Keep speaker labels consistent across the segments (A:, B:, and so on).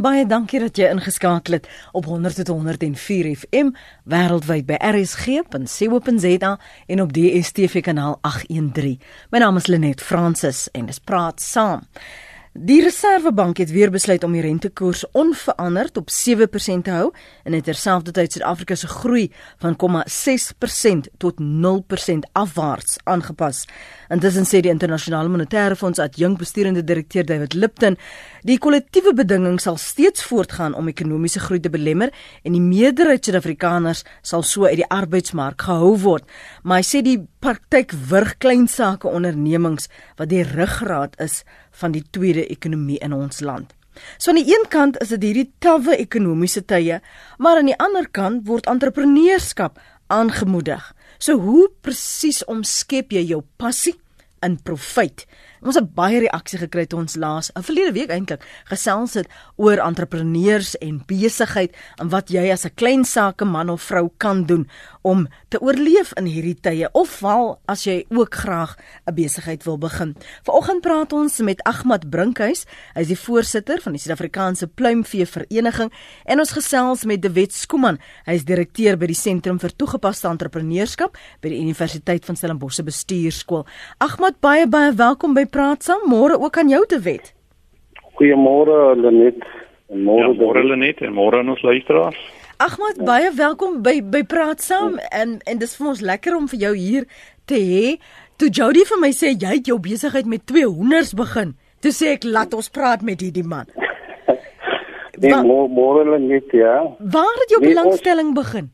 A: Baie dankie dat jy ingeskakel het op 100.104 FM wêreldwyd by rsg.co.za en op DStv kanaal 813. My naam is Lenet Fransis en dis praat saam. Die Reserwebank het weer besluit om die rentekoers onveranderd op 7% te hou en het terselfdertyd Suid-Afrika se groei van 0,6% tot 0% afwaarts aangepas. Intussen sê die Internasionale Monetaire Fonds adjunk besturende direkteur David Lipton, die kollektiewe bedinging sal steeds voortgaan om ekonomiese groei te belemmer en die meerderheid Suid-Afrikaners sal so uit die arbeidsmark gehou word. Maar hy sê die praktyk wurg klein sake ondernemings wat die ruggraat is van die tweede ekonomie in ons land. So aan die een kant is dit hierdie tawwe ekonomiese tye, maar aan die ander kant word entrepreneurskap aangemoedig. So hoe presies omskep jy jou passie in profit? Ons het baie reaksie gekry toe ons laas, 'n verlede week eintlik, gesels het oor entrepreneurs en besigheid en wat jy as 'n klein sake man of vrou kan doen om te oorleef in hierdie tye of val as jy ook graag 'n besigheid wil begin. Vanoggend praat ons met Ahmad Brinkhuis. Hy is die voorsitter van die Suid-Afrikaanse Pluimvee Vereniging en ons gesels met De Wet Skuman. Hy is direkteur by die Sentrum vir Toegepaste Entrepreneurskap by die Universiteit van Stellenbosch Bestuurskool. Ahmad, baie baie welkom by praat saam. Môre ook aan jou te wet.
B: Goeiemôre Lenet.
C: Môre ja, môre Lenet en môre aan ons luisteraars.
A: Agmat, ja. baie welkom by by praat saam ja. en en dis vir ons lekker om vir jou hier te hê. Toe Jody vir my sê jy het jou besigheid met twee hoenders begin. Toe sê ek laat ons praat met hierdie man.
B: Nee, môre Lenet, ja.
A: Waar het jou nee, belangstelling begin?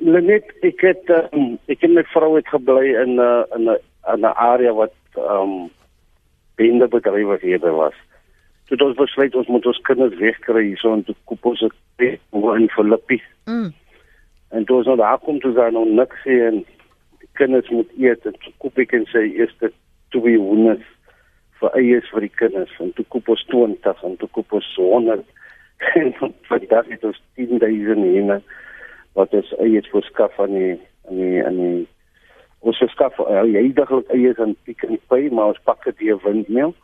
B: Lenet, ek het um, ek en my vrou het gebly in 'n uh, in 'n 'n area wat um, bende bedrywighede was. Toe ons besluit ons moet ons kinders wegkry hierso en toe koop ons 'n woon in Filippie. Mm. En toe ons nou daar kom toe daar nog niks sien en die kinders moet eet en toe koop ek en sê eerste twee hoenders vir eiers vir die kinders en toe koop ons 20 en toe koop ons 100 en vir die dag het ons 10000 hene wat ons eiers verskaf aan die aan die aan die ons verskaf uh, jy heidaglik eiers aan Pick n Pay maar ons pak dit weer windmeel.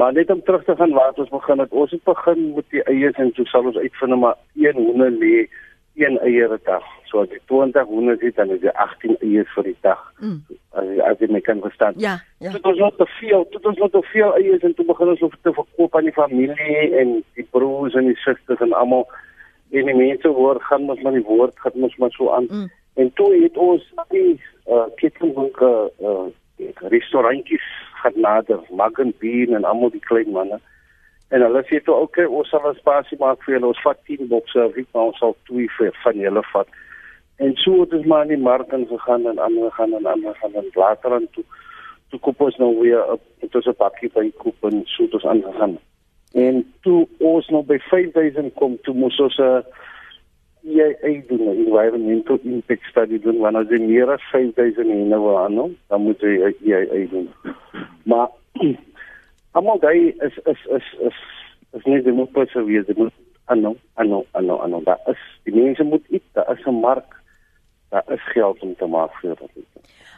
B: Maar net om terug te gaan waar ons begin het ons het begin met die eiers en so sal ons uitvind maar een hoender lê een eier per dag. So as jy 20 hoender het dan is jy 18 eiers vir die dag. Mm. as jy as jy my kan verstaan.
A: Ja ja.
B: Dit is nog te veel dit is nog te veel eiers en toe begin ons te verkoop aan die familie en die broers en die susters en almal. En die mense hoor gaan ons maar die woord gaan ons maar so aan. Mm. En toe het ons die uh, kettingwinkel uh, restaurantjies genader, Magen Bean en almal die klein manne. En hulle sê toe okay, ons sal 'n spasie maak vir julle. Ons vat 10 bokse, wie ons sal twee vir van julle vat. En so het ons maar in die mark ingegaan en ander gaan en ander gaan en later aan toe toe koop ons nou weer op dit is 'n pakkie by koop en so het ons aangegaan. En toe ons nou by 5000 kom, toe moes ons 'n uh, EIA doen, 'n environmental impact study doen wanneer jy meer as 5000 hene wil aan, dan moet 'n EIA doen. Maar almal daai is is is is is nie die moet perseveer, jy moet aanhou, aanhou, aanhou, aanhou. Daar is die mense moet iets, daar is 'n mark, daar is geld om te maak vir dit.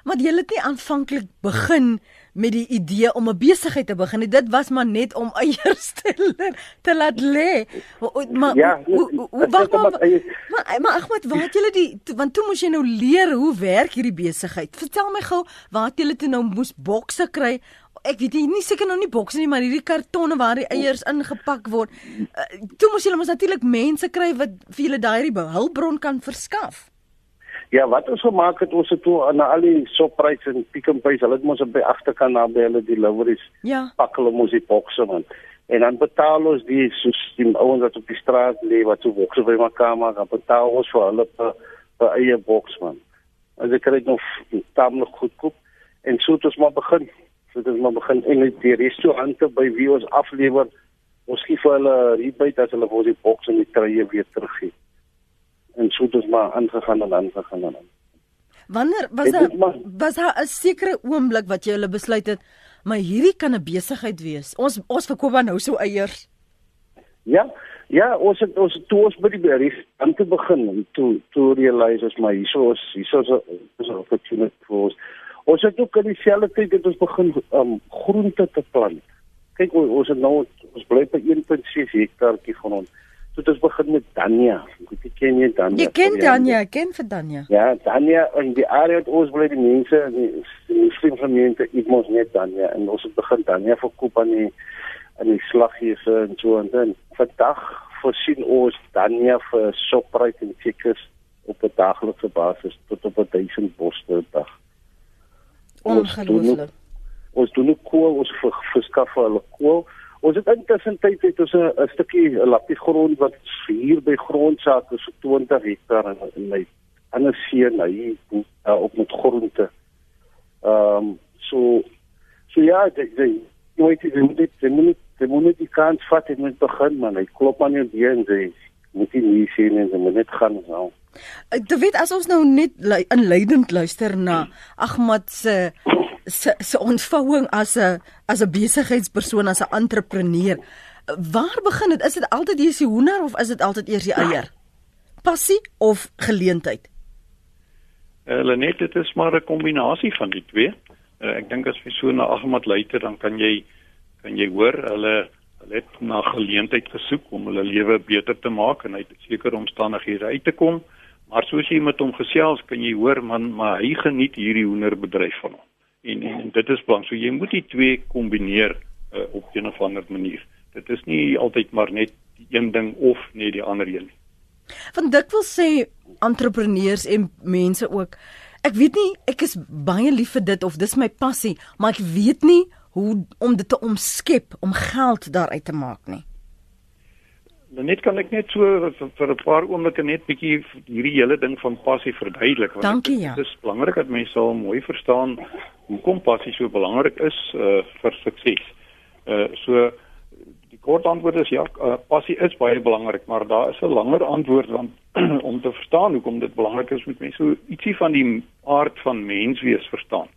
A: Maar jy het nie aanvanklik begin met die idee om 'n besigheid te begin. Dit was maar net om eiers te, te laat lê. Maar ja, maar maar maar ag wat waar het julle die want toe moes jy nou leer hoe werk hierdie besigheid. Vertel my gou, waar het julle toe nou moes bokse kry? Ek weet nie, nie seker nou nie bokse nie, maar hierdie kartonne waar die eiers ingepak word. Uh, toe moes julle mos natuurlik mense kry wat vir julle daai hulpbron kan verskaf.
B: Ja, wat ons gemaak het, ons het toe aan al die soppryse en Pick n Pay, hulle het mos op die agterkant naby hulle deliveries. Ja. Pak hulle mos die bokse man. En dan betaal ons die soos die ouens wat op die straat lê wat so bokse by mekaar maak, dan betaal ons vir hulle per, per eie boks man. As ek kry nog tamelik goedkoop en so het ons maar begin. So het ons maar begin en die restaurante by wie ons aflewer, ons gee vir hulle rebate as hulle vir die boks en die treë weer teruggee en so het ons maar aangegaan en aangegaan en aan.
A: Wanneer was daar was daar 'n sekere oomblik wat jy hulle besluit het maar hierdie kan 'n besigheid wees. Ons ons verkoop dan nou so eiers.
B: Ja. Ja, ons het ons toe ons by die berries aan te begin toe toe realize ons maar hierso is hierso is 'n opportunity vir ons. Ons het ook in dieselfde tyd het ons begin um groente te plant. kyk ons het nou ons bly by 1.6 hektaartjie van ons. Toe ons begin met Dania. Ek ken jy Dania?
A: Jy ken Dania, ek ken vir Dania.
B: Ja, Dania en die area het ons bly die mense in die slim gemeente ek mos net Dania en ons het begin Dania verkoop aan die aan die slaghuise en so en dan vandag voorsien ons Dania vir Shoprite en Checkers op 'n daglikse basis tot op 1000 bosse per dag.
A: Ongelooflik.
B: Ons doen ook kool, ons verskaf hulle kool. Ons het intussen tyd het ons 'n stukkie 'n lappie grond wat hier by grondsake so 20 hektaar in, in my ander nou hier uh, op met groente. Ehm um, so so ja, jy jy weet jy moet dit jy moet jy moet net die kans vat en moet begin man. Hy klop aan jou deur en sê moet jy nie sien en jy moet net gaan nou.
A: Jy weet as ons nou net inleidend luister na Ahmad se se se ontvouing as 'n as 'n besigheidspersoon as 'n entrepreneur. Waar begin dit? Is dit altyd eers die hoender of is dit altyd eers die eier? Passie of geleentheid?
C: Hulle uh, net dit is maar 'n kombinasie van die twee. Uh, ek dink as jy so na Ahmad luister dan kan jy kan jy hoor hulle hulle het na geleentheid gesoek om hulle lewe beter te maak en uit sekere omstandighede uit te kom. Maar soos jy met hom gesels, kan jy hoor man, maar hy geniet hierdie hoenderbedryf van hom en, en, en dit is belangrik. So jy moet die twee kombineer uh, op 'n of ander manier. Dit is nie altyd maar net die een ding of net die ander een nie.
A: Want dit wil sê entrepreneurs en mense ook. Ek weet nie, ek is baie lief vir dit of dis my passie, maar ek weet nie hoe om dit te omskep om geld daaruit te maak nie.
C: Nou net kan ek net so vir 'n paar oomblikke net bietjie hierdie hele ding van passie verduidelik
A: want Dankie,
C: ja. dit is belangrik dat mense sal mooi verstaan hoekom passie so belangrik is uh, vir sukses. Uh so die kort antwoord is ja, uh, passie is baie belangrik, maar daar is 'n langer antwoord want om te verstaan hoekom dit belangrik is, moet mense so ietsie van die aard van menswees verstaan.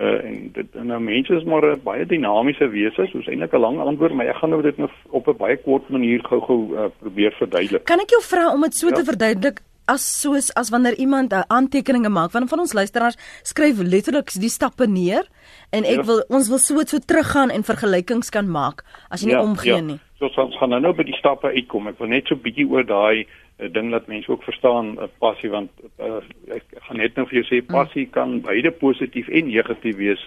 C: Uh, en dit en nou mense is maar 'n baie dinamiese wese, soos eintlik 'n lang antwoord, maar ek gaan nou dit nou op 'n baie kort manier gou-gou uh, probeer verduidelik.
A: Kan ek jou vra om dit so ja? te verduidelik as soos as wanneer iemand uh, aantekeninge maak, want van ons luisteraars skryf letterlik die stappe neer en ek ja. wil ons wil so so teruggaan en vergelykings kan maak as jy nie ja, omgee ja. nie.
C: So ons gaan nou by die stappe uitkom. Ek wil net so 'n bietjie oor daai 'n ding wat mense ook verstaan uh, passie want uh, ek gaan net nou vir jou sê mm. passie mm. kan beide positief en negatief wees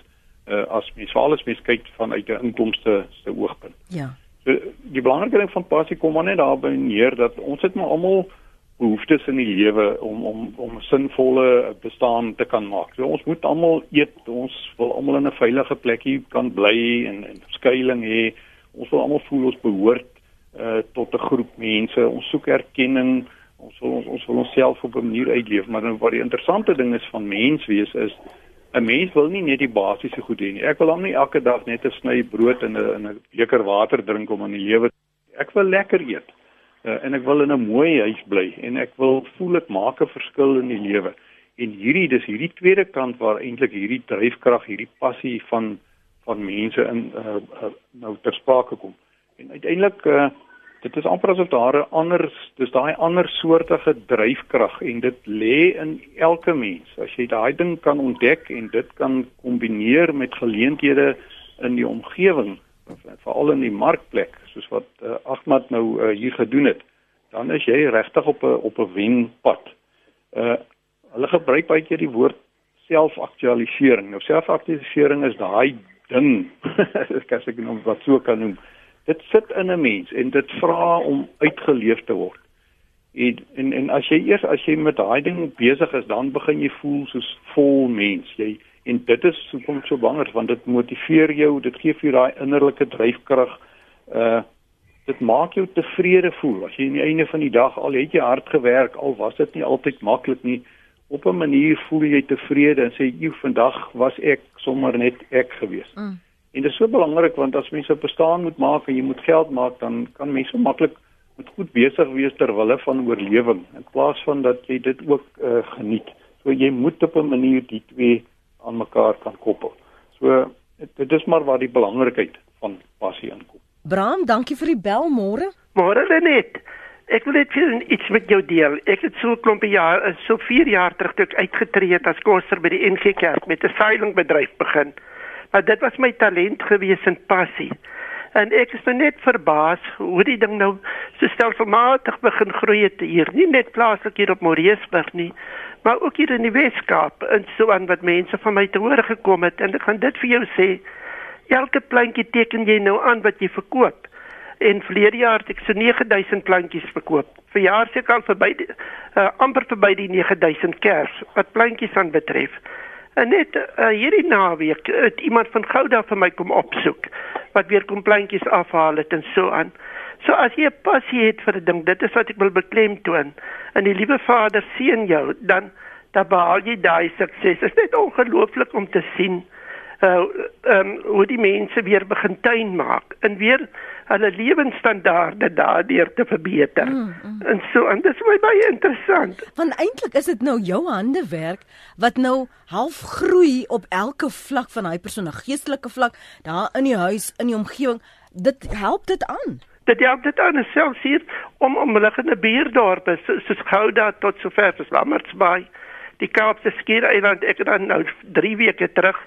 C: uh, as mens veral as mens kyk vanuit 'n inkomste se oogpunt.
A: Ja.
C: So die belangrike ding van passie kom maar net daarby neer dat ons het maar almal behoeftes in die lewe om om om 'n sinvolle bestaan te kan maak. So ons moet almal eet, ons wil almal in 'n veilige plekkie kan bly en en skuilings hê. Ons wil almal voel ons behoort uh tot 'n groep mense. Ons soek erkenning. Ons wil ons ons wil onsself op 'n manier uitleef, maar nou wat die interessante ding is van menswees is 'n mens wil nie net die basiese goed hê nie. Ek wil hom nie elke dag net 'n sny brood en 'n 'n beker water drink om in die lewe. Ek wil lekker eet. Uh, en ek wil in 'n mooi huis bly en ek wil voel ek maak 'n verskil in die lewe. En hierdie dis hierdie tweede kant waar eintlik hierdie dryfkrag, hierdie passie van van mense in uh, uh, nou ter sprake kom. En uiteindelik uh, dit is amper asof daar 'n ander dis daai ander soortige dryfkrag en dit lê in elke mens. As jy daai ding kan ontdek en dit kan kombineer met geleenthede in die omgewing, veral in die markplek, soos wat uh, Ahmad nou uh, hier gedoen het, dan is jy regtig op 'n op 'n wenpad. Uh hulle gebruik baie keer die woord selfaktualisering. Nou selfaktualisering is daai ding, as ek nou wat so kan noem dit sit in 'n mens en dit vra om uitgeleef te word. En en, en as jy eers as jy met daai ding besig is, dan begin jy voel soos vol mens. Jy en dit is hoekom dit so belangrik want dit motiveer jou, dit gee vir jou daai innerlike dryfkrag. Uh dit maak jou tevrede voel. As jy aan die einde van die dag al het jy hard gewerk, al was dit nie altyd maklik nie, op 'n manier voel jy tevrede en sê jy vandag was ek sommer net ek gewees. Mm. En dit is so belangrik want as mense bestaan moet maak en jy moet geld maak, dan kan mense maklik met goed besig wees ter wille van oorlewing in plaas van dat jy dit ook uh, geniet. So jy moet op 'n manier die twee aan mekaar kan koppel. So dit is maar waar die belangrikheid van passie inkom.
A: Bram, dankie vir die bel môre.
D: Môre net. Ek wil net iets met jou deel. Ek het so 'n klompie jaar, so 4 jaar terug toe ek uitgetree het as koster by die NG Kerk met 'n seilingbedryf begin. Maar dit was my talent gewees en passie. En ek is nou net verbaas hoe die ding nou so stelselmatig begin groei het hier, nie net plaaslik hier op Moreesburg nie, maar ook hier in die Weskaap en so aan wat mense van my te hore gekom het en ek gaan dit vir jou sê. Elke plantjie teken jy nou aan wat jy verkoop. En verlede jaar het ek so 9000 plantjies verkoop. Verjaar se kan verby uh, amper verby die 9000 kers wat plantjies aan betref. En net uh, hierdie naweek het iemand van Gouda vir my kom opsoek wat weer kom plantjies afhaal het en so aan. So as jy passie het vir 'n ding, dit is wat ek wil beklemtoon. En die liewe Vader seën jou, dan dan behaal jy daai sukses. Dit is net ongelooflik om te sien uh um, hoe die mense weer begin tuin maak en weer hulle lewensstandaarde daardeur te verbeter. Mm, mm. En so en dit is my baie interessant.
A: Want eintlik is dit nou jou hande werk wat nou half groei op elke vlak van hy persoon, geestelike vlak, daar in die huis, in die omgewing. Dit help dit aan.
D: Dit help dit aan selfs hier om omliggende buurdorpe soos Gouda tot sover as Lammertsbaai. Die Kaapse Skiereiland ek het dan nou 3 weke terug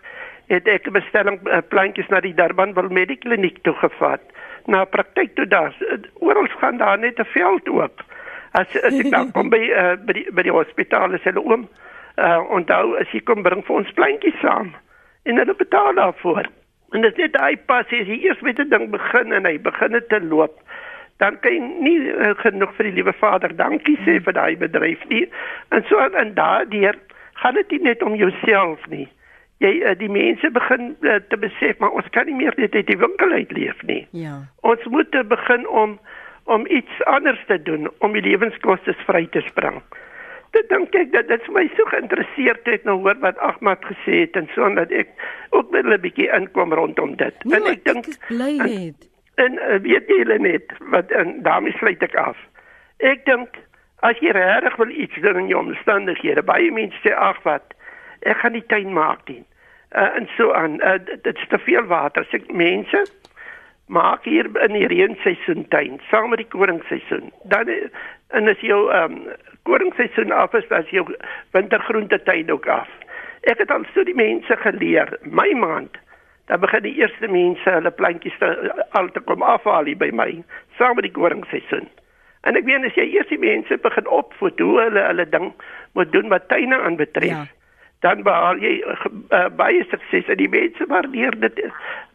D: het ek 'n bestelling uh, plantjies na die Durbanville Medikliniek toe gevat. Na praktyk toe daar oral gaan daar net 'n veld oop. As as ek dan kom by uh, by die, by die hospitaal is hulle oom. Uh onthou as jy kom bring vir ons plantjies saam. En hulle betaal daarvoor. En dit net daai pas as jy eers met 'n ding begin en hy begin te loop dan kan jy nie uh, genoeg vir die liewe Vader dankie sê vir daai bedryf nie. En so en daardeur gaan dit nie net om jouself nie jy uh, die mense begin uh, te besef maar ons kan nie meer net uit die winkel uit leef nie.
A: Ja.
D: Ons moet begin om om iets anders te doen om die lewenskoste vry te spring. Dit dink ek dat dit vir my so geïnteresseerd het nou hoor wat Ahmad gesê het en so dat ek ook net 'n bietjie inkom rondom dit.
A: Nee, en ek dink bly het.
D: En, en uh, weet jy net wat en daarmee sluit ek af. Ek dink as jy regtig wil iets doen in jou omstandighede, baie mense sê ag wat ek gaan die tuin maak dien. Uh, en so aan uh, dit is te veel water. Sê mense maak hier in die reenseisoen tuin saam met die koringseisoen. Dan uh, en as jou um, koringseisoen af is, dan is jou wintergroente tuin ook af. Ek het al so die mense geleer, my maand Dan begin die eerste mense hulle plantjies te, al te kom afhaal by my saam met die koringseisoen. En ek weet as jy eers die mense begin opvoed hoe hulle hulle ding moet doen wat tuine aanbetref. Ja dan behaal jy uh, baie sukses en die mense waardeer dit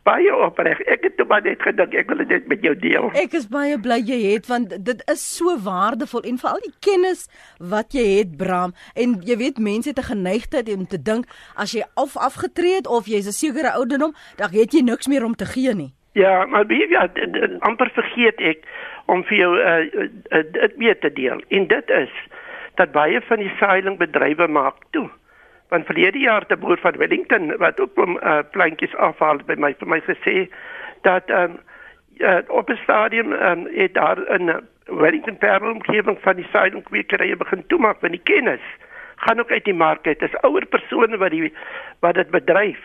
D: baie opreg. Ek het maar net gedink ek wil dit met jou deel.
A: Ek is baie bly jy het want dit is so waardevol en veral die kennis wat jy het Bram en jy weet mense het 'n geneigtheid om te dink as jy af afgetree het of jy's 'n sekere ouderdom, dan het jy niks meer om te gee nie.
D: Ja, maar wie ja, amper vergeet ek om vir jou uh, dit mee te deel. En dit is dat baie van die seilingbedrywe maak toe want verlede jaar te boer van Wellington wat ook om uh, plantjies afhaal by my vir my gesê dat um, uh, op 'n stadium um, het daar 'n Wellington Parel omgewing van die suidelkwekerye begin toemaak want die kennis gaan ook uit die mark uit. Dis ouer persone wat die wat dit bedryf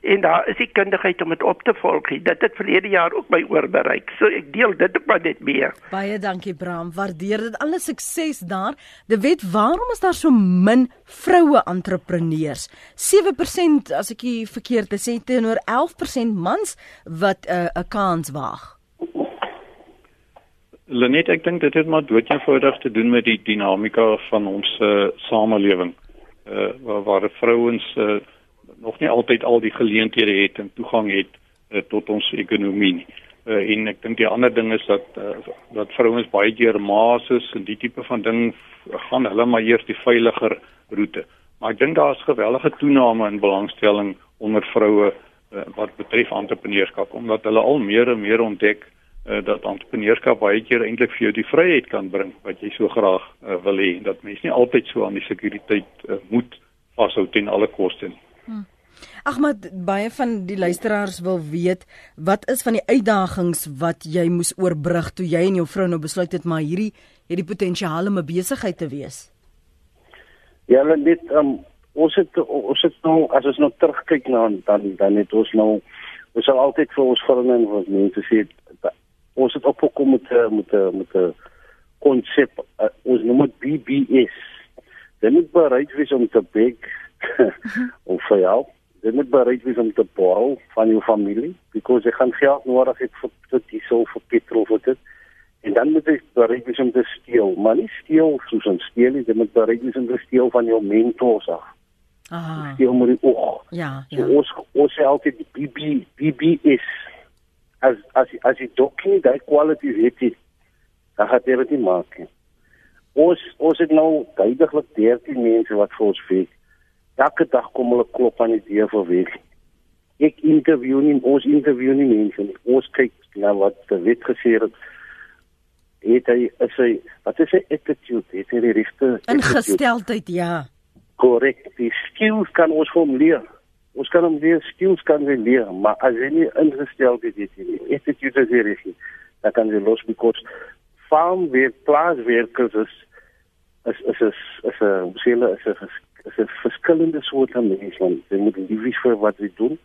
D: en daar is die kundigheid om dit op te volg. Dit het verlede jaar ook by oor bereik. So ek deel dit ook maar net mee.
A: Baie dankie Bram. Waardeer dit alle sukses daar. De weet waarom is daar so min vroue entrepreneurs? 7% as ek nie verkeerd sê teenoor 11% mans wat eh, 'n uh, kans waag.
C: Lenet, ek dink dit het maar doodjeenvoudig te doen met die dinamika van ons uh, samelewing. Uh waar, waar vrouens uh, nog nie altyd al die geleenthede het en toegang het uh, tot ons ekonomie nie. Uh, en ek dink die ander ding is dat uh, dat vrouens baie keer maas is en die tipe van ding gaan hulle maar eers die veiliger roete. Maar ek dink daar's gewellige toename in belangstelling onder vroue uh, wat betref entrepreneurskap omdat hulle al meer en meer ontdek dat entrepreneurskap baie keer eintlik vir jou die vryheid kan bring wat jy so graag uh, wil hê en dat mens nie altyd so aan die sekuriteit uh, moet vashou ten alle koste nie. Hmm.
A: Ag maar baie van die luisteraars wil weet wat is van die uitdagings wat jy moes oorbrug toe jy en jou vrou nou besluit het maar hierdie hierdie potensiaal om 'n besigheid te wees.
B: Ja, dit um, ons het ons het nou as ons nou terugkyk na dan dan het ons nou ons sal altyd vir ons vriende en ons mense sê ons het opgekom met met met 'n konsep uh, ons noem dit BBS. Dan moet bereid wees om te bek of vir jou jy moet bereid wees om te borrow van jou familie because jy gaan geld nodig hê vir vir diesel vir petrol vir dit. En dan moet jy bereid wees om te steel, maar nie steel soos 'n steel nie, jy moet bereid wees om te steel van jou mentors af.
A: Aha.
B: Steel moet jy ook.
A: Ja,
B: So
A: ja.
B: ons ons sê altyd die BB BBS as as as jy dalk nie daai kwaliteite het nie, dan gaan jy dit nie maak nie. Ons ons het nou duidelik 13 mense wat vir ons werk. Elke dag kom hulle klop aan die deur vir werk. Ek interview nie ons interview nie mense nie. Ons kyk na wat die wet gesê het. Het hy is hy wat is sy attitude? Het hy die regte?
A: Ingesteldheid, ja.
B: Korrek. Die skills kan ons hom leer. Ons kan hom leer skills kan hy leer, maar as hy nie ingestel is dit nie. Attitude is hier is. Dan kan jy los because farm weer plaaswerkers is is is is is 'n sele is 'n is 'n verskillende soorte mense want jy moet lief wees vir wat jy doen.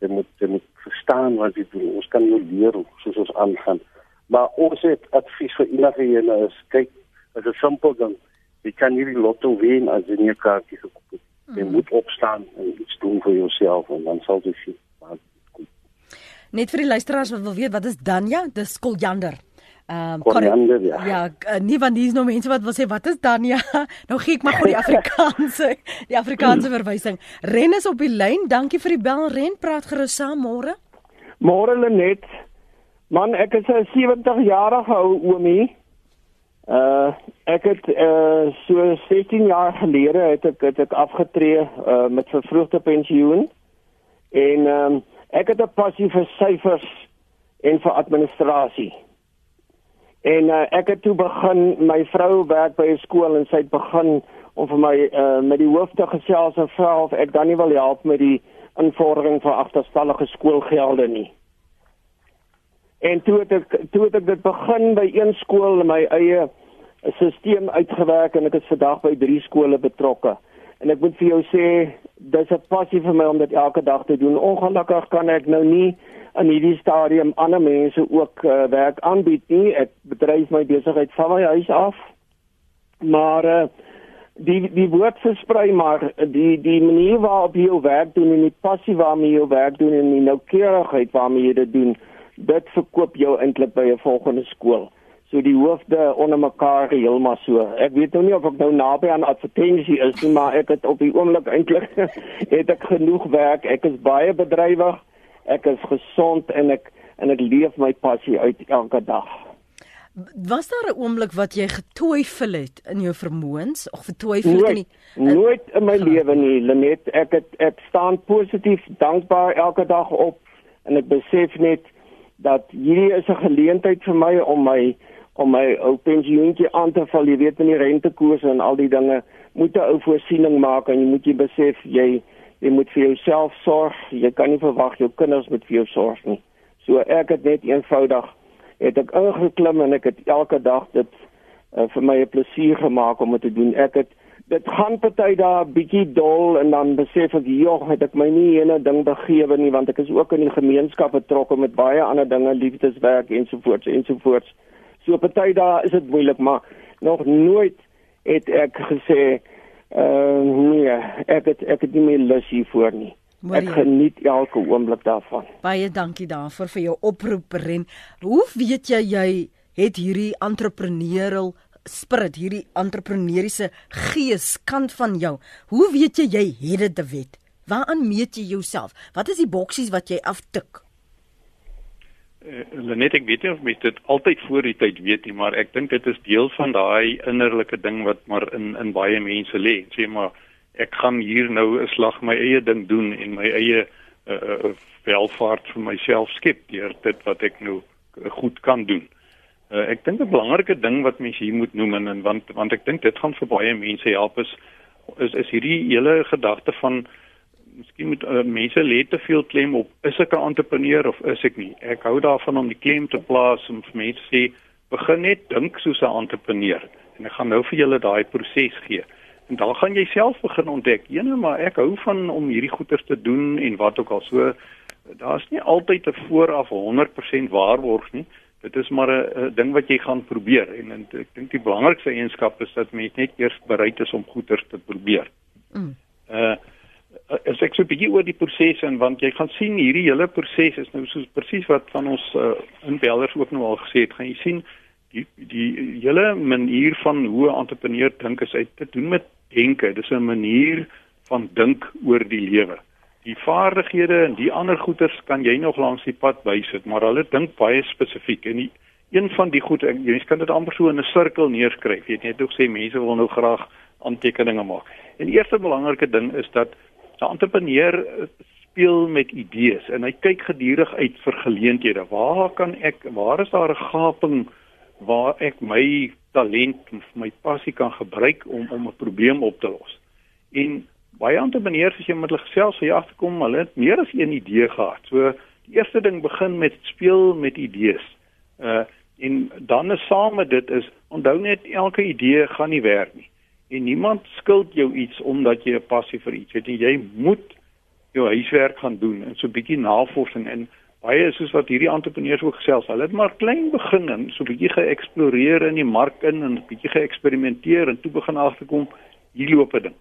B: Jy moet jy moet verstaan wat jy doen. Ons kan jou leer soos ons aangaan. Maar ons het advies vir enige ene is kyk, is 'n simpel ding. Jy kan nie die lotto wen as jy nie 'n kaartjie gekoop het. Jy moet opstaan en iets doen vir jouself en dan sal jy sien.
A: Net vir die luisteraars wat wil weet wat is Danja? Dis koljander. Ehm um,
B: Koriander, ja.
A: Ja, uh, nie van dis nou mense wat wil sê wat is Danja? Nou gee ek maar gou die Afrikaanse die Afrikaanse verwysing. Ren is op die lyn. Dankie vir die bel. Ren praat gerus saam môre.
E: Môre Lenet. Man, ek is 'n 70 jarige ou oomie. Uh ek het uh so 16 jaar gelede het ek het ek afgetree uh met vervroegde pensioen. En ehm um, ek het 'n passie vir syfers en vir administrasie. En uh, ek het toe begin my vrou werk by 'n skool en sy het begin om vir my uh met die hoof te gesels en vra of ek dan nie wil help met die invordering van agterstallige skoolgelde nie. En toe het ek toe het ek dit begin by een skool in my eie stelsel uitgewerk en ek is vandag by drie skole betrokke. En ek moet vir jou sê, dis 'n passie vir my om dit elke dag te doen. Ongelukkig kan ek nou nie in hierdie stadium ander mense ook uh, werk aanbied nie. Ek bedryf my besigheid van my huis af. Maar uh, die die woord versprei maar die die manier waarop jy jou werk doen en die passie waarmee jy jou werk doen en die noukeurigheid waarmee jy dit doen, dit verkoop jou eintlik by 'n volgende skool. So die hoofde onder mekaar heeltemal so. Ek weet nou nie of ek nou naby aan advertensie is nie, maar ek het op die oomblik eintlik het ek genoeg werk. Ek is baie bedrywig. Ek is gesond en ek en ek leef my passie uit elke dag.
A: Was daar 'n oomblik wat jy getwyfel het in jou vermoëns of getwyfel het in
E: Nooit,
A: die
E: nooit in my lewe nie, Lenet. Ek het ek staan positief dankbaar elke dag op en ek besef net dat hierdie is 'n geleentheid vir my om my om my ou pensioentjie aan te val. Jy weet in die rentekoerse en al die dinge moet 'n ou voorsiening maak en jy moet jy besef jy jy moet vir jouself sorg. Jy kan nie verwag jou kinders moet vir jou sorg nie. So ek het net eenvoudig het ek ingeklim en ek het elke dag dit uh, vir my 'n plesier gemaak om dit te doen. Ek het dit gaan party daar bietjie dol en dan besef ek jog het ek my nie ene ding begewe nie want ek is ook in die gemeenskap betrokke met baie ander dinge liefdeswerk ensovoorts ensovoorts. So party daar is dit moeilik maar nog nooit het ek gesê uh nee ek het ek het nie meer lus hiervoor nie.
A: Hoor
E: Ek geniet elke oomblik daarvan.
A: Baie dankie daarvoor vir jou oproep Ren. Hoe weet jy jy het hierdie entrepreneurial spirit, hierdie entrepreneuriese gees kant van jou? Hoe weet jy jy het dit te wet? Waaraan meet jy jouself? Wat is die boksies wat jy aftik?
C: Uh, Lenet ek weet nie of mens dit altyd voor die tyd weet nie, maar ek dink dit is deel van daai innerlike ding wat maar in in baie mense lê. Sê maar ek gaan hier nou 'n slag my eie ding doen en my eie uh, uh, welvaart vir myself skep deur dit wat ek nou goed kan doen. Uh, ek dink 'n belangrike ding wat mense hier moet noem en, en want want ek dink dit gaan vir baie mense help is is is hierdie hele gedagte van miskien moet uh, mense lê te veel klem op is ek 'n entrepreneur of is ek nie. Ek hou daarvan om die klem te plaas om vir mense sê begin net dink soos 'n entrepreneur en ek gaan nou vir julle daai proses gee. En dan gaan jy self begin ontdek, jene maar ek hou van om hierdie goeders te doen en wat ook al so daar's nie altyd 'n vooraf 100% waarborg nie. Dit is maar 'n ding wat jy gaan probeer en, en ek dink die belangrikste eienskap is dat mens net eers bereid is om goeders te probeer.
A: Mm.
C: Uh as ek so 'n bietjie oor die proses en want jy gaan sien hierdie hele proses is nou soos presies wat van ons uh, inbellers ook nou al gesê het, gaan jy sien die die hele manier van hoe 'n entrepreneur dink is uit te doen met denke. Dis 'n manier van dink oor die lewe. Die vaardighede en die ander goeters kan jy nog langs die pad bysit, maar hulle dink baie spesifiek en die, een van die goed jy kan dit amper so in 'n sirkel neerskryf. Jy het net ook sê mense wil nou graag aantekeninge maak. En die eerste belangrike ding is dat 'n entrepreneur speel met idees en hy kyk gedurig uit vir geleenthede. Waar kan ek waar is daar 'n gaping waar ek my talent of my passie kan gebruik om om 'n probleem op te los. En baie entrepreneurs as jy met hulle gesels, sê jy agterkom hulle het meer as een idee gehad. So die eerste ding begin met speel met idees. Uh en dan is saam met dit is onthou net elke idee gaan nie werk nie. En niemand skuld jou iets omdat jy 'n passie vir iets het. Jy moet jou huiswerk gaan doen en so 'n bietjie navorsing en baie soos wat hierdie entrepreneurs ook gesels, hulle het maar klein begin en so 'n bietjie geëksploreer in die mark in en 'n bietjie geëksperimenteer en toe begin agterkom hier loop 'n ding.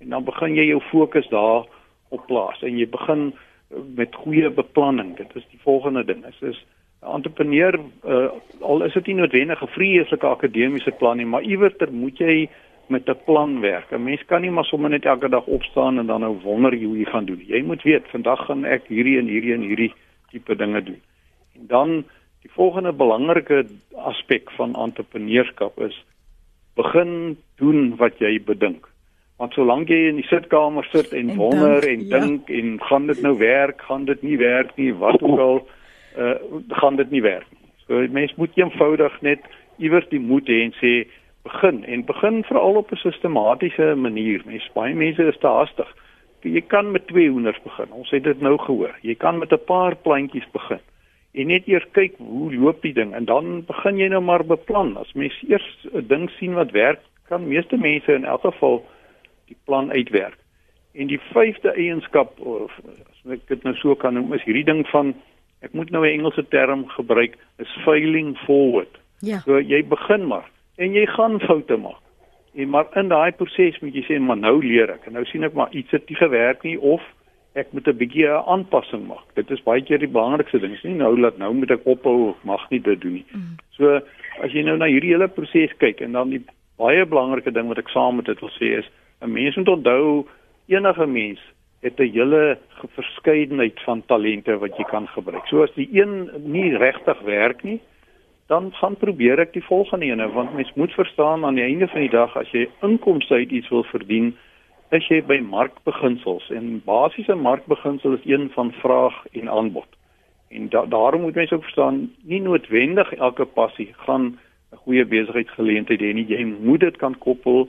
C: En dan begin jy jou fokus daar op plaas en jy begin eh, met goeie beplanning. Dit is die volgende ding. Dit is 'n entrepreneur uh, al is dit nie noodwendig 'n vreeslike akademiese plan nie, maar iewers moet jy met 'n plan werk. 'n Mens kan nie maar sommer net elke dag opstaan en dan nou wonder hoe jy gaan doen. Jy moet weet, vandag gaan ek hierdie en hierdie en hierdie tipe dinge doen. En dan die volgende belangrike aspek van entrepreneurskap is begin doen wat jy bedink. Want solank jy in die sitkamer sit en, en wonder denk, en ja. dink ja. en gaan dit nou werk, gaan dit nie werk nie, wat ook al, uh gaan dit nie werk nie. So mens moet eenvoudig net iewers die moed hê en sê begin en begin veral op 'n sistematiese manier. Mens baie mense is te haastig jy kan met twee hoenders begin. Ons het dit nou gehoor. Jy kan met 'n paar plantjies begin. En net eers kyk hoe loop die ding en dan begin jy nou maar beplan. As mens eers 'n ding sien wat werk, kan meeste mense in elk geval die plan uitwerk. En die vyfde eienskap of as ek dit nou so kan noem, is hierdie ding van ek moet nou 'n Engelse term gebruik, is failing forward.
A: Ja.
C: So jy begin maar en jy gaan foute maak. En maar in daai proses moet jy sê maar nou leer ek. En nou sien ek maar iets het nie gewerk nie of ek moet 'n bietjie 'n aanpassing maak. Dit is baie keer die belangrikste ding. Dis nie nou laat nou moet ek ophou mag nie dit doen nie. Mm. So as jy nou na hierdie hele proses kyk en dan die baie belangrike ding wat ek saam met dit wil sê is 'n mens moet onthou enige mens het 'n hele verskeidenheid van talente wat jy kan gebruik. So as die een nie regtig werk nie, dan gaan probeer ek die volgende ene want mens moet verstaan aan die einde van die dag as jy inkomste uit iets wil verdien is jy by markbeginsels en basiese markbeginsel is een van vraag en aanbod. En da daarom moet mense ook verstaan nie noodwendig elke passie gaan 'n goeie besigheidsgeleentheid hê nie. Jy moet dit kan koppel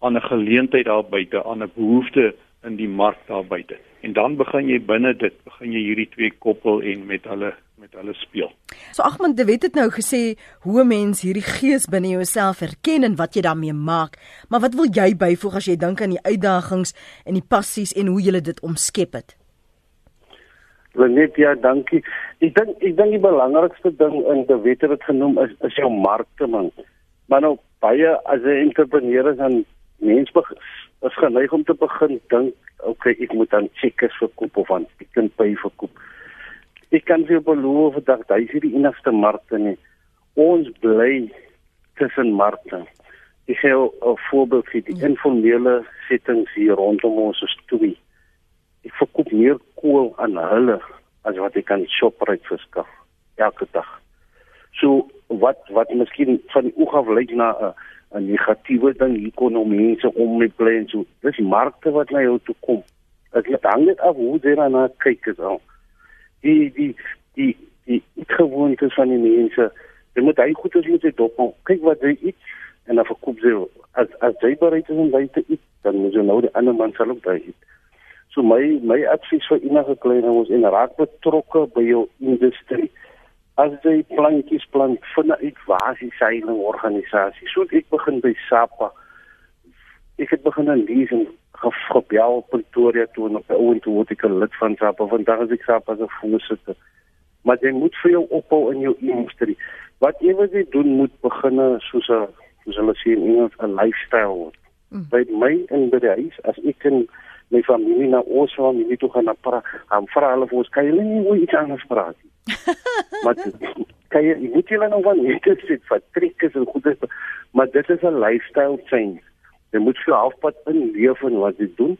C: aan 'n geleentheid daar buite, aan 'n behoefte in die mark daar buite. En dan begin jy binne dit, begin jy hierdie twee koppel en met hulle met hulle speel.
A: So Agmund de Wet het nou gesê hoe 'n mens hierdie gees binne jouself herken en wat jy daarmee maak. Maar wat wil jy byvoeg as jy dink aan die uitdagings en die passies en hoe jy dit omskep het?
B: Lenet ja, dankie. Ek dink ek dink die belangrikste ding in de Wet het dit genoem is is jou markte man. Maar nou baie as 'n entrepreneur is dan mens is geneig om te begin dink, okay, ek moet dan checkers verkoop of aan Pick n Pay verkoop ek kan vir beloof dat hy is die enigste markte nie. Ons bly tussen markte. Ek gee 'n voorbeeld vir die ja. informele settings hier rondom ons storie. Ek verkoop meer kool aan hulle as wat ek kan Shoprite verskaf elke dag. So wat wat miskien van die oog af lyk na 'n 'n negatiewe ding ekonomie se om met plan so. Dis markte wat na jou toe kom. Dit hang net af hoe jy daarna kyk is al die die die die gewoontes van die mense. Jy moet hy goed as jy dit dop. Kyk wat hy iets en dan verkoop jy as as jy bereid is om by te eet, dan moet jy nou die ander man sal ook by eet. So my my advies vir enige klein ons en raak betrokke by jou industrie. As jy plantjies plant vir 'n uitwasieseile organisasie, so ek begin by SAPA. Ek het begin lees en gebel Pretoria toe en op 'n ouend word ek 'n lid van SAPA vandag as ek SAPA se voorsitter. Maar jy moet vir jou opbou in jou industrie. Wat jy wil doen moet begin soos 'n soos hulle sê in Engels 'n lifestyle word. Mm. By my in by die huis as ek in my familie na ons familie toe gaan na pra, gaan vra hulle vir ons kan julle nie oor iets anders praat nie. maar kan jy moet julle nou van net sit vir triks en goeie maar dit is 'n lifestyle change. Jy moet vir halfpad in leef en wat jy doen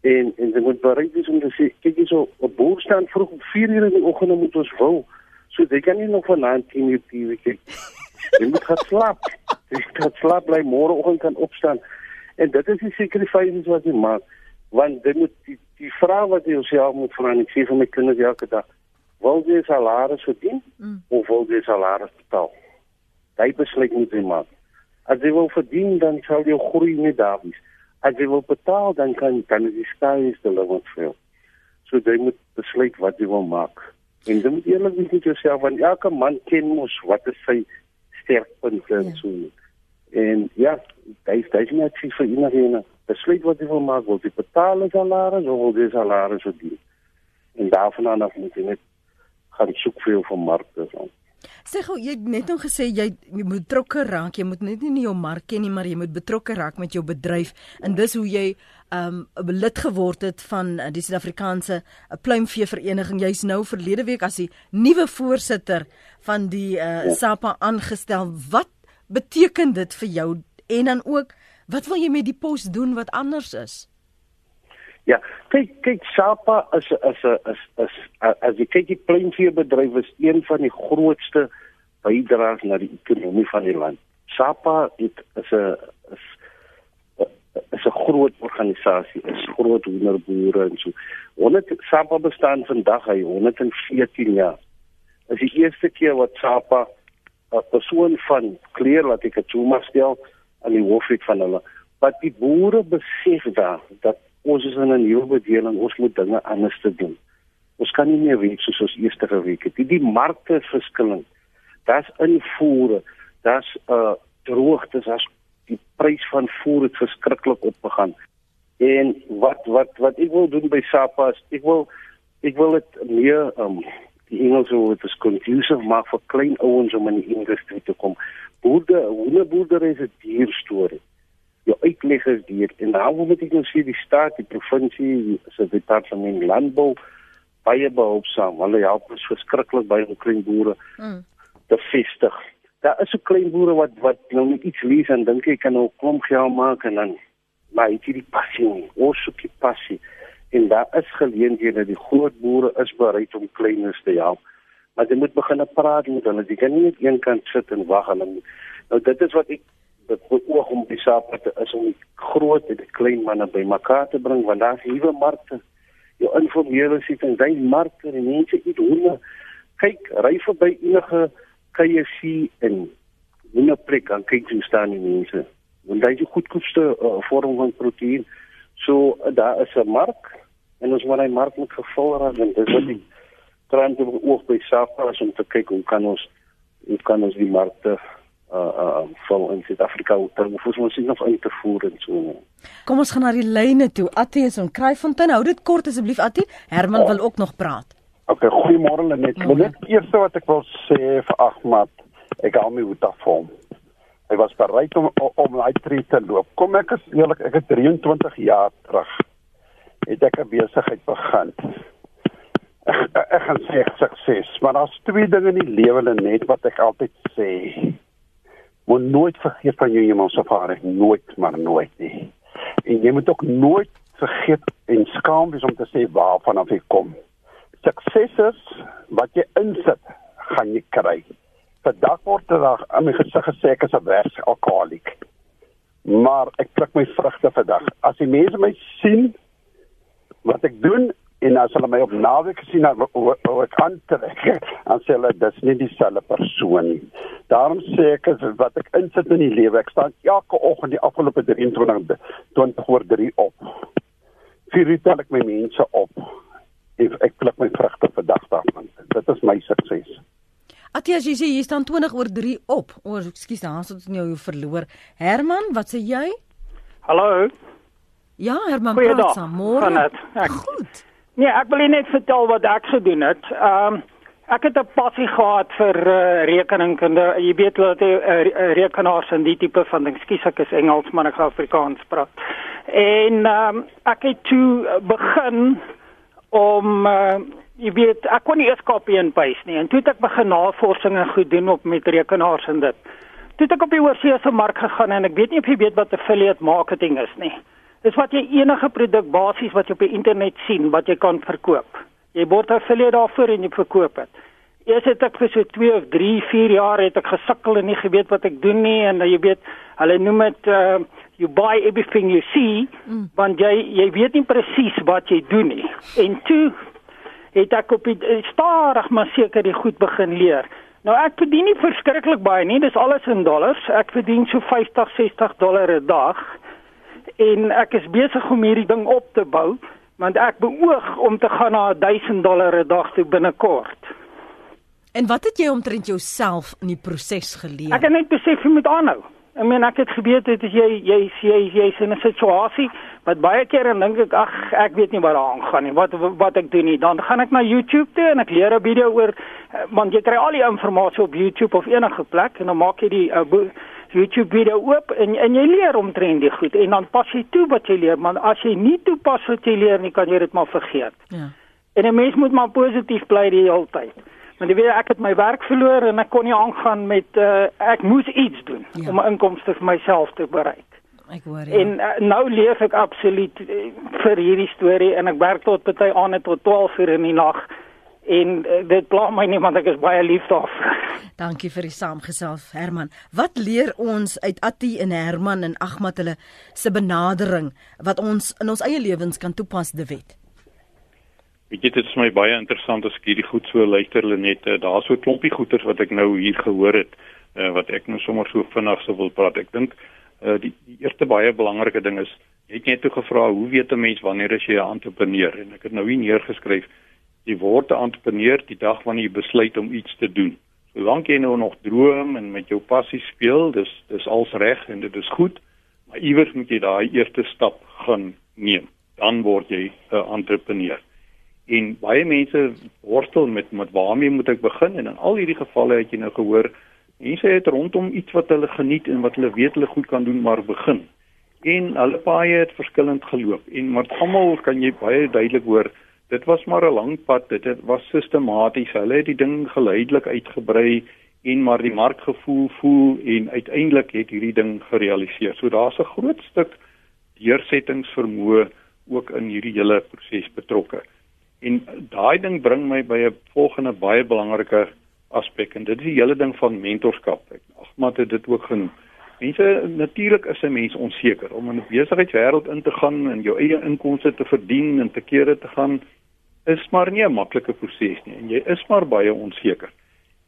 B: en en jy moet bereid wees om te sê kyk jy so op boer staan vroeg om 4 uur in die oggend moet ons wil. So jy kan nie nog vanaand 10 uur TV kyk. Jy moet gaan slaap. Jy moet slaap bly môre oggend kan opstaan. En dit is die sacrifices wat jy maak want dit moet die, die vraag wat jy jouself moet vra en ek sê vir my kinders elke dag wil jy salaris verdien mm. of wil jy salaris betaal? Daai besluit moet jy maak. As jy wil verdien dan sal jy groei nie daar wees. As jy wil betaal dan kan dan die sky is the limit vir jou. So jy moet besluit wat jy wil maak. En jy moet eerlik wees met jouself want elke man ken mos wat is sy sterkpunte en ja. so. En ja, daai daai is net vir enigiemand. Besluit wat jy wil maak, wil jy betaal as salaris of wil jy salaris verdien? En daarvan af moet jy net gaan soek vir jou van markte so.
A: Sê gou jy het net nou gesê jy, jy moet betrokke raak, jy moet net nie jou mark ken nie, maar jy moet betrokke raak met jou bedryf en dis hoe jy um 'n lid geword het van uh, die Suid-Afrikaanse uh, pluimvee vereniging. Jy's nou verlede week as die nuwe voorsitter van die uh, SAPA aangestel. Wat beteken dit vir jou en dan ook wat wil jy met die pos doen wat anders is?
B: Ja, kyk kyk Sapa is is is is as jy kyk die pleinveebedryf is een van die grootste bydraers na die ekonomie van die land. Sapa dit is 'n is is 'n groot organisasie, is groot hoenderboere en so. 100 Sapa bestaan vandag hy 114 jaar. Is die eerste keer wat Sapa 'n persoon van kleer laat ek dit toe maar stel aan die hoof het van hulle. Wat die boere besef daar dat ons is in 'n nuwe bedeling, ons moet dinge anders te doen. Ons kan nie meer weet soos ons eers geweek het. Die, die markte verskillend. Daar's invoere, daar's uh droogtes, daar's die prys van voer het verskriklik opgegaan. En wat wat wat ek wil doen by SAPA is ek wil ek wil dit meer um die Engels wil dit is conducive maak vir klein ouens om in die industrie te kom. Boerde, hoe boerdery is 'n duur storie jou uitleg is hier en dan moet ek nou sê die staat, die provinsie, se departement landbou baie behulpsaam. Hulle help ons verskriklik by om klein boere mm. te vestig. Daar is so klein boere wat wat nou net iets lees en dink ek kan nou klomp geld maak en dan maar dit is die passie, ons soek die passie. En daar is geleenthede dat die groot boere is bereid om kleiners te help. Maar jy moet begin praat met hulle. Jy kan nie net een kant sit en wag en dan nou dit is wat ek dit oog om die saak te is om die groot en die klein manne bymekaar te bring want daar's nuwe markte. Jou informele sit in daai markte en mense eet hoender. Kyk, ry verby enige KFC en hoender plek en kyk hoe staan die mense. Want daai is die goedkoopste uh, vorm van proteïen. So uh, daar is 'n mark en ons moet hy mark moet gevul raak en dis wat die trend oog by SAFA is om te kyk hoe kan ons hoe kan ons die markte uh vol in Suid-Afrika dan moet ons nog in te voer en so.
A: Kom ons gaan na die lyne toe. Attie is on Kryfontein. Hou dit kort asseblief Attie. Herman oh. wil ook nog praat.
F: Okay, goeiemôre Lenet. Wil net eers wat ek wil sê vir Ahmad. Ek hou my hoed af vir hom. Hy was bereid om om daai tree te loop. Kom ek is eerlik, ek het 23 jaar terug het ek 'n besigheid begin. Ek, ek gaan sê sukses, maar daar's twee dinge in die lewe net wat ek altyd sê moet nooit vergeet van jou Hemelvader, nooit maar nooit nie. En jy moet ook nooit vergeet en skaam wees om te sê waarvan af jy kom. Sukses wat jy insit, gaan jy kry. Vandag word daar aan my gesig gesê ek is 'n vers alkoholiek. Maar ek pluk my vrugte vandag. As die mense my sien wat ek doen en as hulle my op naweek gesien het hoe ek aantrek dan sê hulle dis nie dieselfde persoon nie. Daarom sê ek as wat ek insit in die lewe, ek staan elke oggend die afgelope 23 20 oor 3 op. Vier uur tel ek my mense op. Ek ek pluk my vrugte vir dag daarvan. Dit is my sukses.
A: Atias, jy sê jy staan 20 oor 3 op. O, oh, ekskuus, het ons nou jou verloor. Herman, wat sê jy?
G: Hallo.
A: Ja, Herman, praat saam. Môre.
G: Goed. Nee, ek wil net vertel wat ek gedoen het. Ehm um, Ek het 'n passie gehad vir uh, rekeningkunde. Jy weet wat uh, rekenaars en die tipe van ding. Skus ek is Engels, maar ek gaan Afrikaans praat. En um, ek het toe begin om uh, jy weet ek kon nie eers copy and paste nie en toe het ek begin navorsing en goed doen op met rekenaars en dit. Toe het ek op die oorsese mark gegaan en ek weet nie of jy weet wat affiliate marketing is nie. Dis wat jy enige produk basies wat jy op die internet sien wat jy kan verkoop. Jy word affiliate daarvoor en jy verkoop dit. Eers het ek vir so 2 of 3, 4 jaar het ek gesukkel en nie geweet wat ek doen nie en jy weet hulle noem dit uh you buy everything you see mm. want jy jy weet nie presies wat jy doen nie. En toe het ek op die eh, stadig maar seker die goed begin leer. Nou ek verdien nie verskriklik baie nie, dis alles in dollars. Ek verdien so 50, 60 dollar 'n dag. En ek is besig om hierdie ding op te bou, want ek beoog om te gaan na 1000 dollar 'n dag toe binnekort.
A: En wat het jy omtrent jouself in die proses geleer?
G: Ek het net besef jy moet aanhou. Ek meen ek het geweet dit is jy jy jy jy's in 'n situasie wat baie keer en dink ek ag ek weet nie wat daar aangaan nie. Wat wat ek doen nie. Dan gaan ek na YouTube toe en ek leer 'n video oor eh, want jy kry al die inligting op YouTube of enige plek en dan maak jy die uh, YouTube video oop en en jy leer omtrent die goed en dan pas jy toe wat jy leer, maar as jy nie toepas wat jy leer nie, kan jy dit maar vergeet. Ja. En 'n mens moet maar positief bly die hele tyd. Want jy weet ek het my werk verloor en ek kon nie aangaan met uh, ek moes iets doen ja. om 'n inkomste vir myself te bereik.
A: Ek hoor ja.
G: En uh, nou leef ek absoluut uh, vir hierdie storie en ek werk tot party aan tot 12 uur in die nag en uh, dit pla my nie want ek is baie lief daarvoor.
A: Dankie vir die saamgesels Herman. Wat leer ons uit Atti en Herman en Agmat hulle se benadering wat ons in ons eie lewens kan toepas, Dewet?
C: Weet jy dit is my baie interessant as ek hierdie goed so luister Lenette. Daar's so 'n klompie goeters wat ek nou hier gehoor het uh, wat ek nou sommer so vinnig sou wil praat. Ek dink uh, die, die eerste baie belangrike ding is jy het net toe gevra hoe weet 'n mens wanneer as jy 'n entrepreneur en ek het nou hier neergeskryf jy word 'n entrepreneur die dag wanneer jy besluit om iets te doen. Solank jy nou nog droom en met jou passie speel, dis dis als reg en dit is goed, maar iewers moet jy daai eerste stap gaan neem. Dan word jy 'n entrepreneur en baie mense worstel met met waarmee moet ek begin en in al hierdie gevalle het jy nou gehoor mense het rondom iets wat hulle geniet en wat hulle weet hulle goed kan doen maar begin en hulle paai het verskillend geloop en maar almal kan jy baie duidelik hoor dit was maar 'n lang pad dit het, was sistematies hulle het die ding geleidelik uitgebrei en maar die markgevoel voel en uiteindelik het hierdie ding gerealiseer so daar's 'n groot stuk deursettingsvermoë ook in hierdie hele proses betrokke En daai ding bring my by 'n volgende baie belangrike aspek en dit is die hele ding van mentorskap. Agmat het dit ook genoem. Mense natuurlik is 'n mens onseker om in 'n besigheidswêreld in te gaan en jou eie inkomste te verdien en te kere te gaan is maar nie 'n maklike proses nie en jy is maar baie onseker.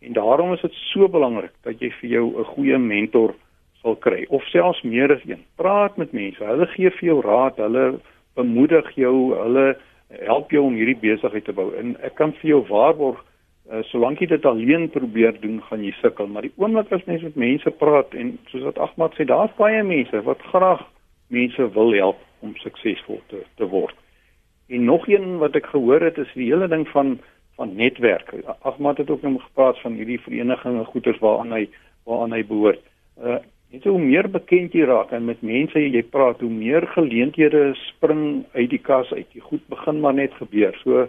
C: En daarom is dit so belangrik dat jy vir jou 'n goeie mentor sal kry of selfs meer as een. Praat met mense. Hulle gee vir jou raad, hulle bemoedig jou, hulle help jou om hierdie besigheid te bou. En ek kan vir jou waarborg, uh, solank jy dit alleen probeer doen, gaan jy sukkel, maar die oomblik as mens met mense praat en soos wat Agmat sê, daar's baie mense wat graag mense wil help om suksesvol te te word. En nog een wat ek gehoor het is die hele ding van van netwerk. Agmat het ook nog gepraat van hierdie verenigings en goeders waaraan hy waaraan hy behoort. Uh Net hoe meer bekend jy raak en met mense jy praat, hoe meer geleenthede spring uit die kas uit. Jy goed begin maar net gebeur. So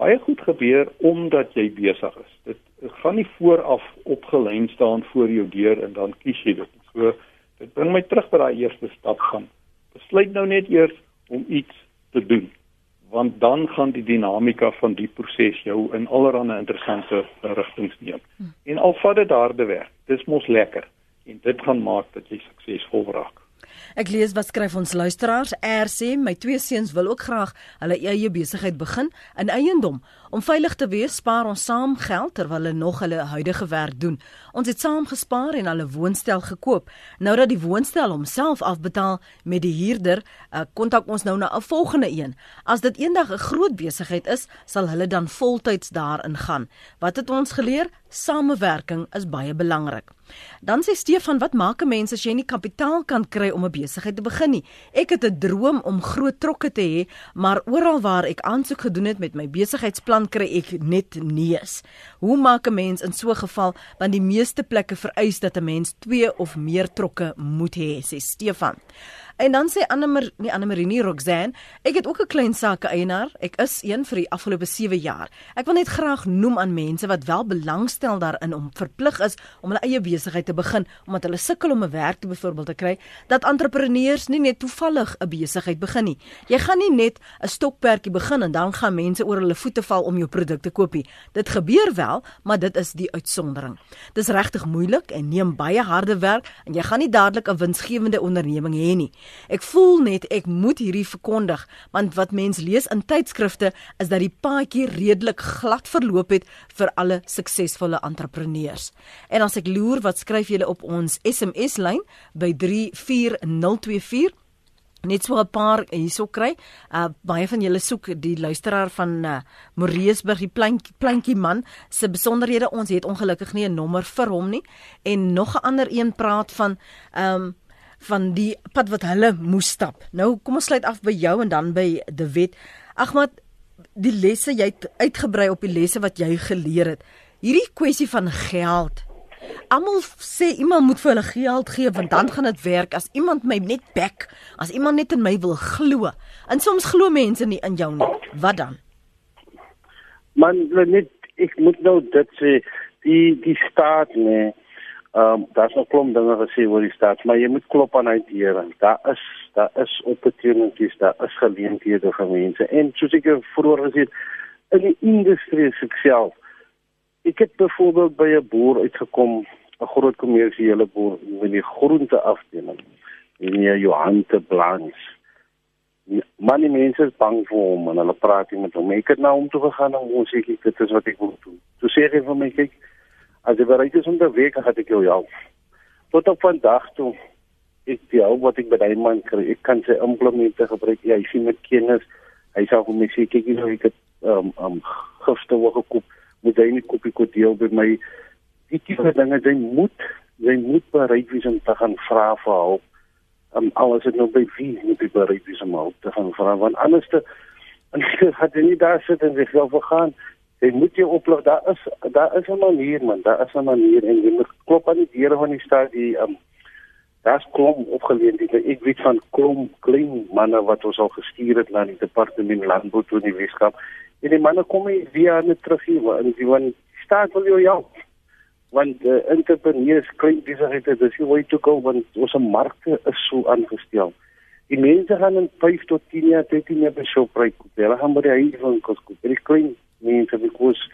C: baie goed gebeur omdat jy besig is. Dit gaan nie vooraf opgelyn staan voor jou deur en dan kies jy dit. So dit bring my terug by daai eerste stap gaan. Besluit nou net eers om iets te doen want dan gaan die dinamika van die proses jou in allerlei interessante rigtings neem. Hm. En al vat dit harde werk. Dis mos lekker en dit gaan maak dat jy suksesvol raak.
A: Ek lees wat skryf ons luisteraars. Er sê my twee seuns wil ook graag hulle eie besigheid begin in eiendom. Om veilig te wees, spaar ons saam geld terwyl hulle nog hulle huidige werk doen. Ons het saam gespaar en hulle woonstel gekoop. Nou dat die woonstel homself afbetaal met die huurder, uh, kontak ons nou na 'n volgende een. As dit eendag 'n groot besigheid is, sal hulle dan voltyds daarin gaan. Wat het ons geleer? samewerking is baie belangrik. Dan sê Stefan, wat maak 'n mens as jy nie kapitaal kan kry om 'n besigheid te begin nie? Ek het 'n droom om groot trokke te hê, maar oral waar ek aansoek gedoen het met my besigheidsplan kry ek net neus. Hoe maak 'n mens in so 'n geval want die meeste plekke vereis dat 'n mens 2 of meer trokke moet hê, sê Stefan. En dan sê Annemer, nie Annemarie nie, Roxanne, ek het ook 'n klein sake eienaar. Ek is een vir die afgelope 7 jaar. Ek wil net graag noem aan mense wat wel belangstel daarin om verplig is om hulle eie besigheid te begin omdat hulle sukkel om 'n werk te byvoorbeeld te kry, dat entrepreneurs nie net toevallig 'n besigheid begin nie. Jy gaan nie net 'n stokperdjie begin en dan gaan mense oor hulle voete val om jou produk te koop nie. Dit gebeur wel, maar dit is die uitsondering. Dis regtig moeilik en neem baie harde werk en jy gaan nie dadelik 'n winsgewende onderneming hê nie. Ek voel net ek moet hierdie verkondig want wat mens lees in tydskrifte is dat die paadjie redelik glad verloop het vir alle suksesvolle entrepreneurs. En as ek loer wat skryf julle op ons SMS lyn by 34024 net so 'n paar hierso kry. Uh baie van julle soek die luisteraar van uh Moreesburg, die pleintjie pleintjie man se besonderhede. Ons het ongelukkig nie 'n nommer vir hom nie. En nog 'n ander een praat van um van die pad wat hulle moes stap. Nou kom ons sluit af by jou en dan by De Wet. Agmat, die lesse jy het uitgebrei op die lesse wat jy geleer het. Hierdie kwessie van geld. Almal sê iemand moet vir hulle geld gee want dan gaan dit werk as iemand my net back, as iemand net in my wil glo. En soms glo mense nie in jou nie. Wat dan?
B: Man, net ek moet nou dit sê die die staat nee Ehm um, daar's nog klomp dinge gesê oor die staat, maar jy moet klop aan uit hier. Daar is daar is opportunities, daar is geleenthede vir mense. En soos ek vroeër gesê het, in die industrie self. Ek het byvoorbeeld by 'n boer uitgekom, 'n groot kommersiële boer met die groente afdeling. Hier Johan te Blanche. Maar die mense is bang vir hom en hulle praat nie met hom. Ek het nou om toe gegaan en ons sê ek dit is wat ek wil doen. Toe sê hy vir my kyk As jy bereid is om te werk, gaan ek jou help. Tot op vandag toe ek die hulp wat ek by daai man kry, ek kan sy implemente gebruik. Ja, hy sien met kennis. Hy sê vir my sê kyk jy nou ek het um um gifte wat gekoop moet hy nie kopie kod deel by my die tipe dinge jy moet jy moet bereid wees om te gaan vra vir hulp. Um alles het nou by wie moet jy bereid wees om hulp te gaan vra want anders te en jy het nie daar sit en jy wil vergaan jy moet jou oplig daar is daar is 'n manier man daar is 'n manier en jy moet klop aan die deure van die stad die um daar's klom opgeleenthede. Ek weet van klom klein manne wat ons al gestuur het na die departement landbou toe in die Weskaap. En die manne kom hier via net terug hier en die van staat wil jou help. Want uh, entrepreneurs klein besighede dis hoe toe kom want ons markte is so aangestel Die mense gaan in 5 tot 10 jaar, 13 jaar by Shoprite koop. Hulle gaan by die huiswinkels koop. Hulle klein mense because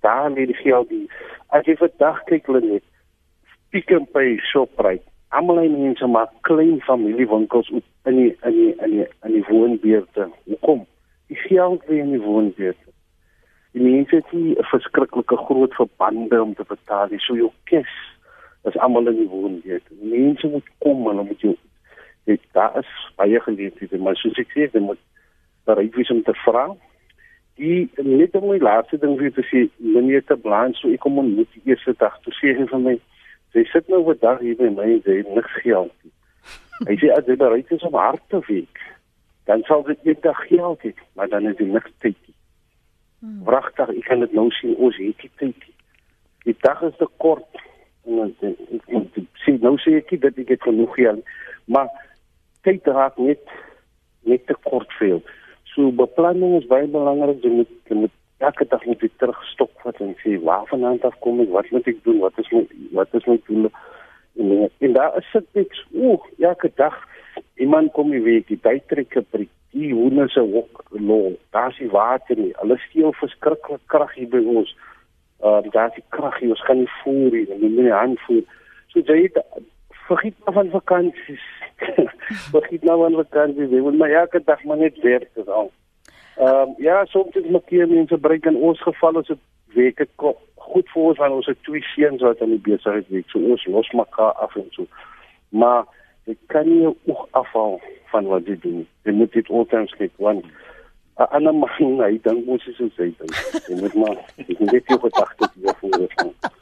B: daar lê die geld die as jy vandag kyk hulle net Pick n Pay Shoprite. Almal in mense maak klein familiewinkels op in die in die in die in die woonbuurte hoekom? Die geld lê in die woonbuurte die mense het nie 'n verskriklike groot verbande om te betaal dis so jou kes is almal in die woonbuurte mense moet kom hulle moet jou dit daar is baie geleenthede maar soos ek sê jy moet bereid wees om te vra. Die net om my laaste ding vir te sê meneer te blaan so ek kom ontmoet die eerste dag toe sê hy vir my sy sit nou oor dag hier by my en sy het niks geld nie. Hy sê as jy bereid is om hard te werk dan sal dit net dag geld hê maar dan is dit niks tyd nie. Hmm. wragtig ek kan dit nou sien ons het die tyd die dag is te kort. En ek moet sê nou sê ek dit ek het genoeg geld maar tyd raak net net te kort veel So beplanning is baie belangrik. Jy moet jy moet elke dag moet jy terugstok wat en sê waarvandaan af kom ek? Wat moet ek doen? Wat is my wat is my doel? En, en daar is dit niks. Ooh, elke dag iemand kom jy weet die bytrekke by die hoene se hok lo. Daar's die water nie. Hulle steel verskriklik krag hier by ons. Uh daar's die krag hier. Ons kan nie voer nie. Jy moet nie aanvoer. So jy vergiet van vakansies Begin nou aan vakansie, jy moet maar elke dag maar net werk dis al. Ehm um, ja, soms is my keer mense breek in ons geval is dit weke goed vir ons want ons het twee seuns wat aan die besigheid werk. So ons los mekaar af en so. Maar jy kan nie ook afval van wat jy doen. Jy moet dit altyd kyk want 'n ander man hy dink mos is so sy dink. Jy moet maar ek net jou gedagtes hier voor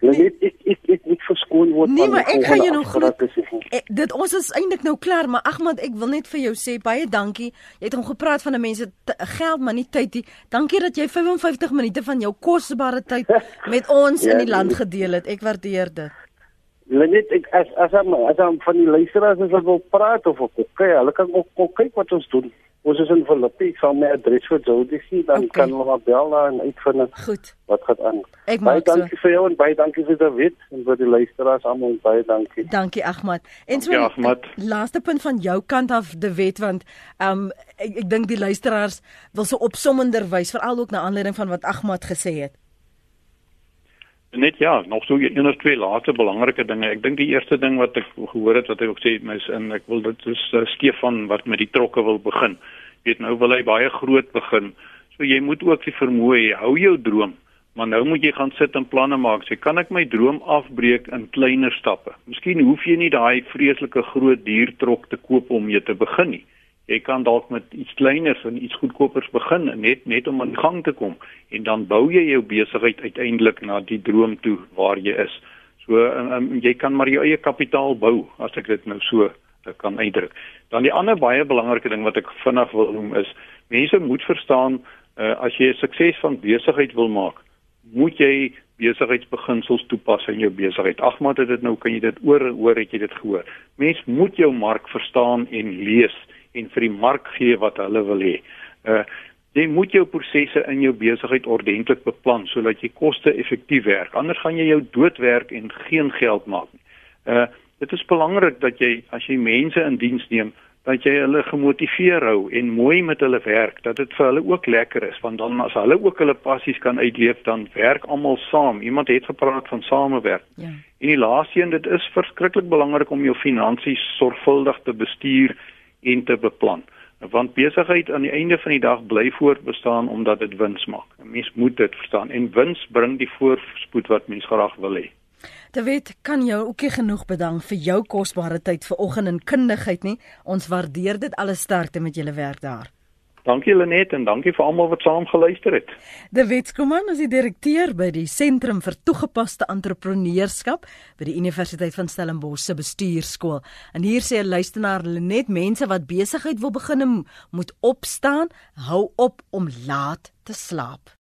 B: hê. Net ek ek ek ek verskoon word
A: Nee, maar ek gaan jou nog
B: groet.
A: Ek, dit ons is eintlik nou klaar, maar Ahmad, ek wil net vir jou sê baie dankie. Jy het hom gepraat van 'n mense geld, maar nie tyd nie. Dankie dat jy 55 minute van jou kosbare tyd met ons
B: Ja,
A: in die land
B: nee.
A: gedeel het. Ek waardeer dit.
B: Net ek as as hom as hom van die luisteraars as hulle wil praat of of kyk, hulle kan ook, ook kyk wat ons doen. Ons is in Philippi, ek sal my adres vir Jody sien, dan
A: Okay.
B: kan hulle maar bel en uitvind
A: Goed.
B: wat gaan aan.
A: Ek
B: Baie
A: maak so.
B: dankie vir jou en baie dankie vir David en vir die luisteraars almal baie dankie.
A: Dankie Ahmad. En so
C: Dankie, Ahmad.
A: laaste punt van jou kant af de wet want ehm um, ek, ek dink die luisteraars wil so opsommender wys veral ook na aanleiding van wat Ahmad gesê het.
C: Net ja, nog so een of twee laaste belangrike dinge. Ek dink die eerste ding wat ek gehoor het wat hy ook sê is en ek wil dit is uh, Stefan wat met die trokke wil begin. Jy weet nou wil hy baie groot begin. So jy moet ook die vermoë hê, hou jou droom, maar nou moet jy gaan sit en planne maak. Sê kan ek my droom afbreek in kleiner stappe? Miskien hoef jy nie daai vreeslike groot diertrok te koop om mee te begin nie. Jy kan dalk met iets kleiners en iets goedkopers begin net net om aan die gang te kom en dan bou jy jou besigheid uiteindelik na die droom toe waar jy is. So um, um, jy kan maar jou eie kapitaal bou as ek dit nou so uh, kan uitdruk. Dan die ander baie belangrike ding wat ek vinnig wil noem is mense moet verstaan uh, as jy 'n sukses van besigheid wil maak, moet jy besigheidsbeginsels toepas in jou besigheid. Agmat het dit nou kan jy dit oor oor het jy dit gehoor. Mens moet jou mark verstaan en lees en vir die mark gee wat hulle wil hê. Uh jy moet jou prosesse in jou besigheid ordentlik beplan sodat jy koste-effektief werk. Anders gaan jy jou doodwerk en geen geld maak nie. Uh dit is belangrik dat jy as jy mense in diens neem, dat jy hulle gemotiveer hou en mooi met hulle werk, dat dit vir hulle ook lekker is, want dan as hulle ook hulle passies kan uitleef, dan werk almal saam. Iemand het gepraat van samewerk.
A: Ja.
C: En die laaste een, dit is verskriklik belangrik om jou finansies sorgvuldig te bestuur en te beplan. Want besigheid aan die einde van die dag bly voortbestaan omdat dit wins maak. 'n Mens moet dit verstaan en wins bring die voorspoed wat mens graag wil hê.
A: David, kan jou ook nie genoeg bedank vir jou kosbare tyd vanoggend en kundigheid nie. Ons waardeer dit alles sterkte met julle werk daar.
C: Dankie Lenet en dankie vir almal wat saam geluister het.
A: David Skuman is die direkteur by die Sentrum vir Toegepaste Entrepreneurskap by die Universiteit van Stellenbosch se bestuurskool. En hier sê 'n luisteraar net mense wat besigheid wil begin moet opstaan, hou op om laat te slaap.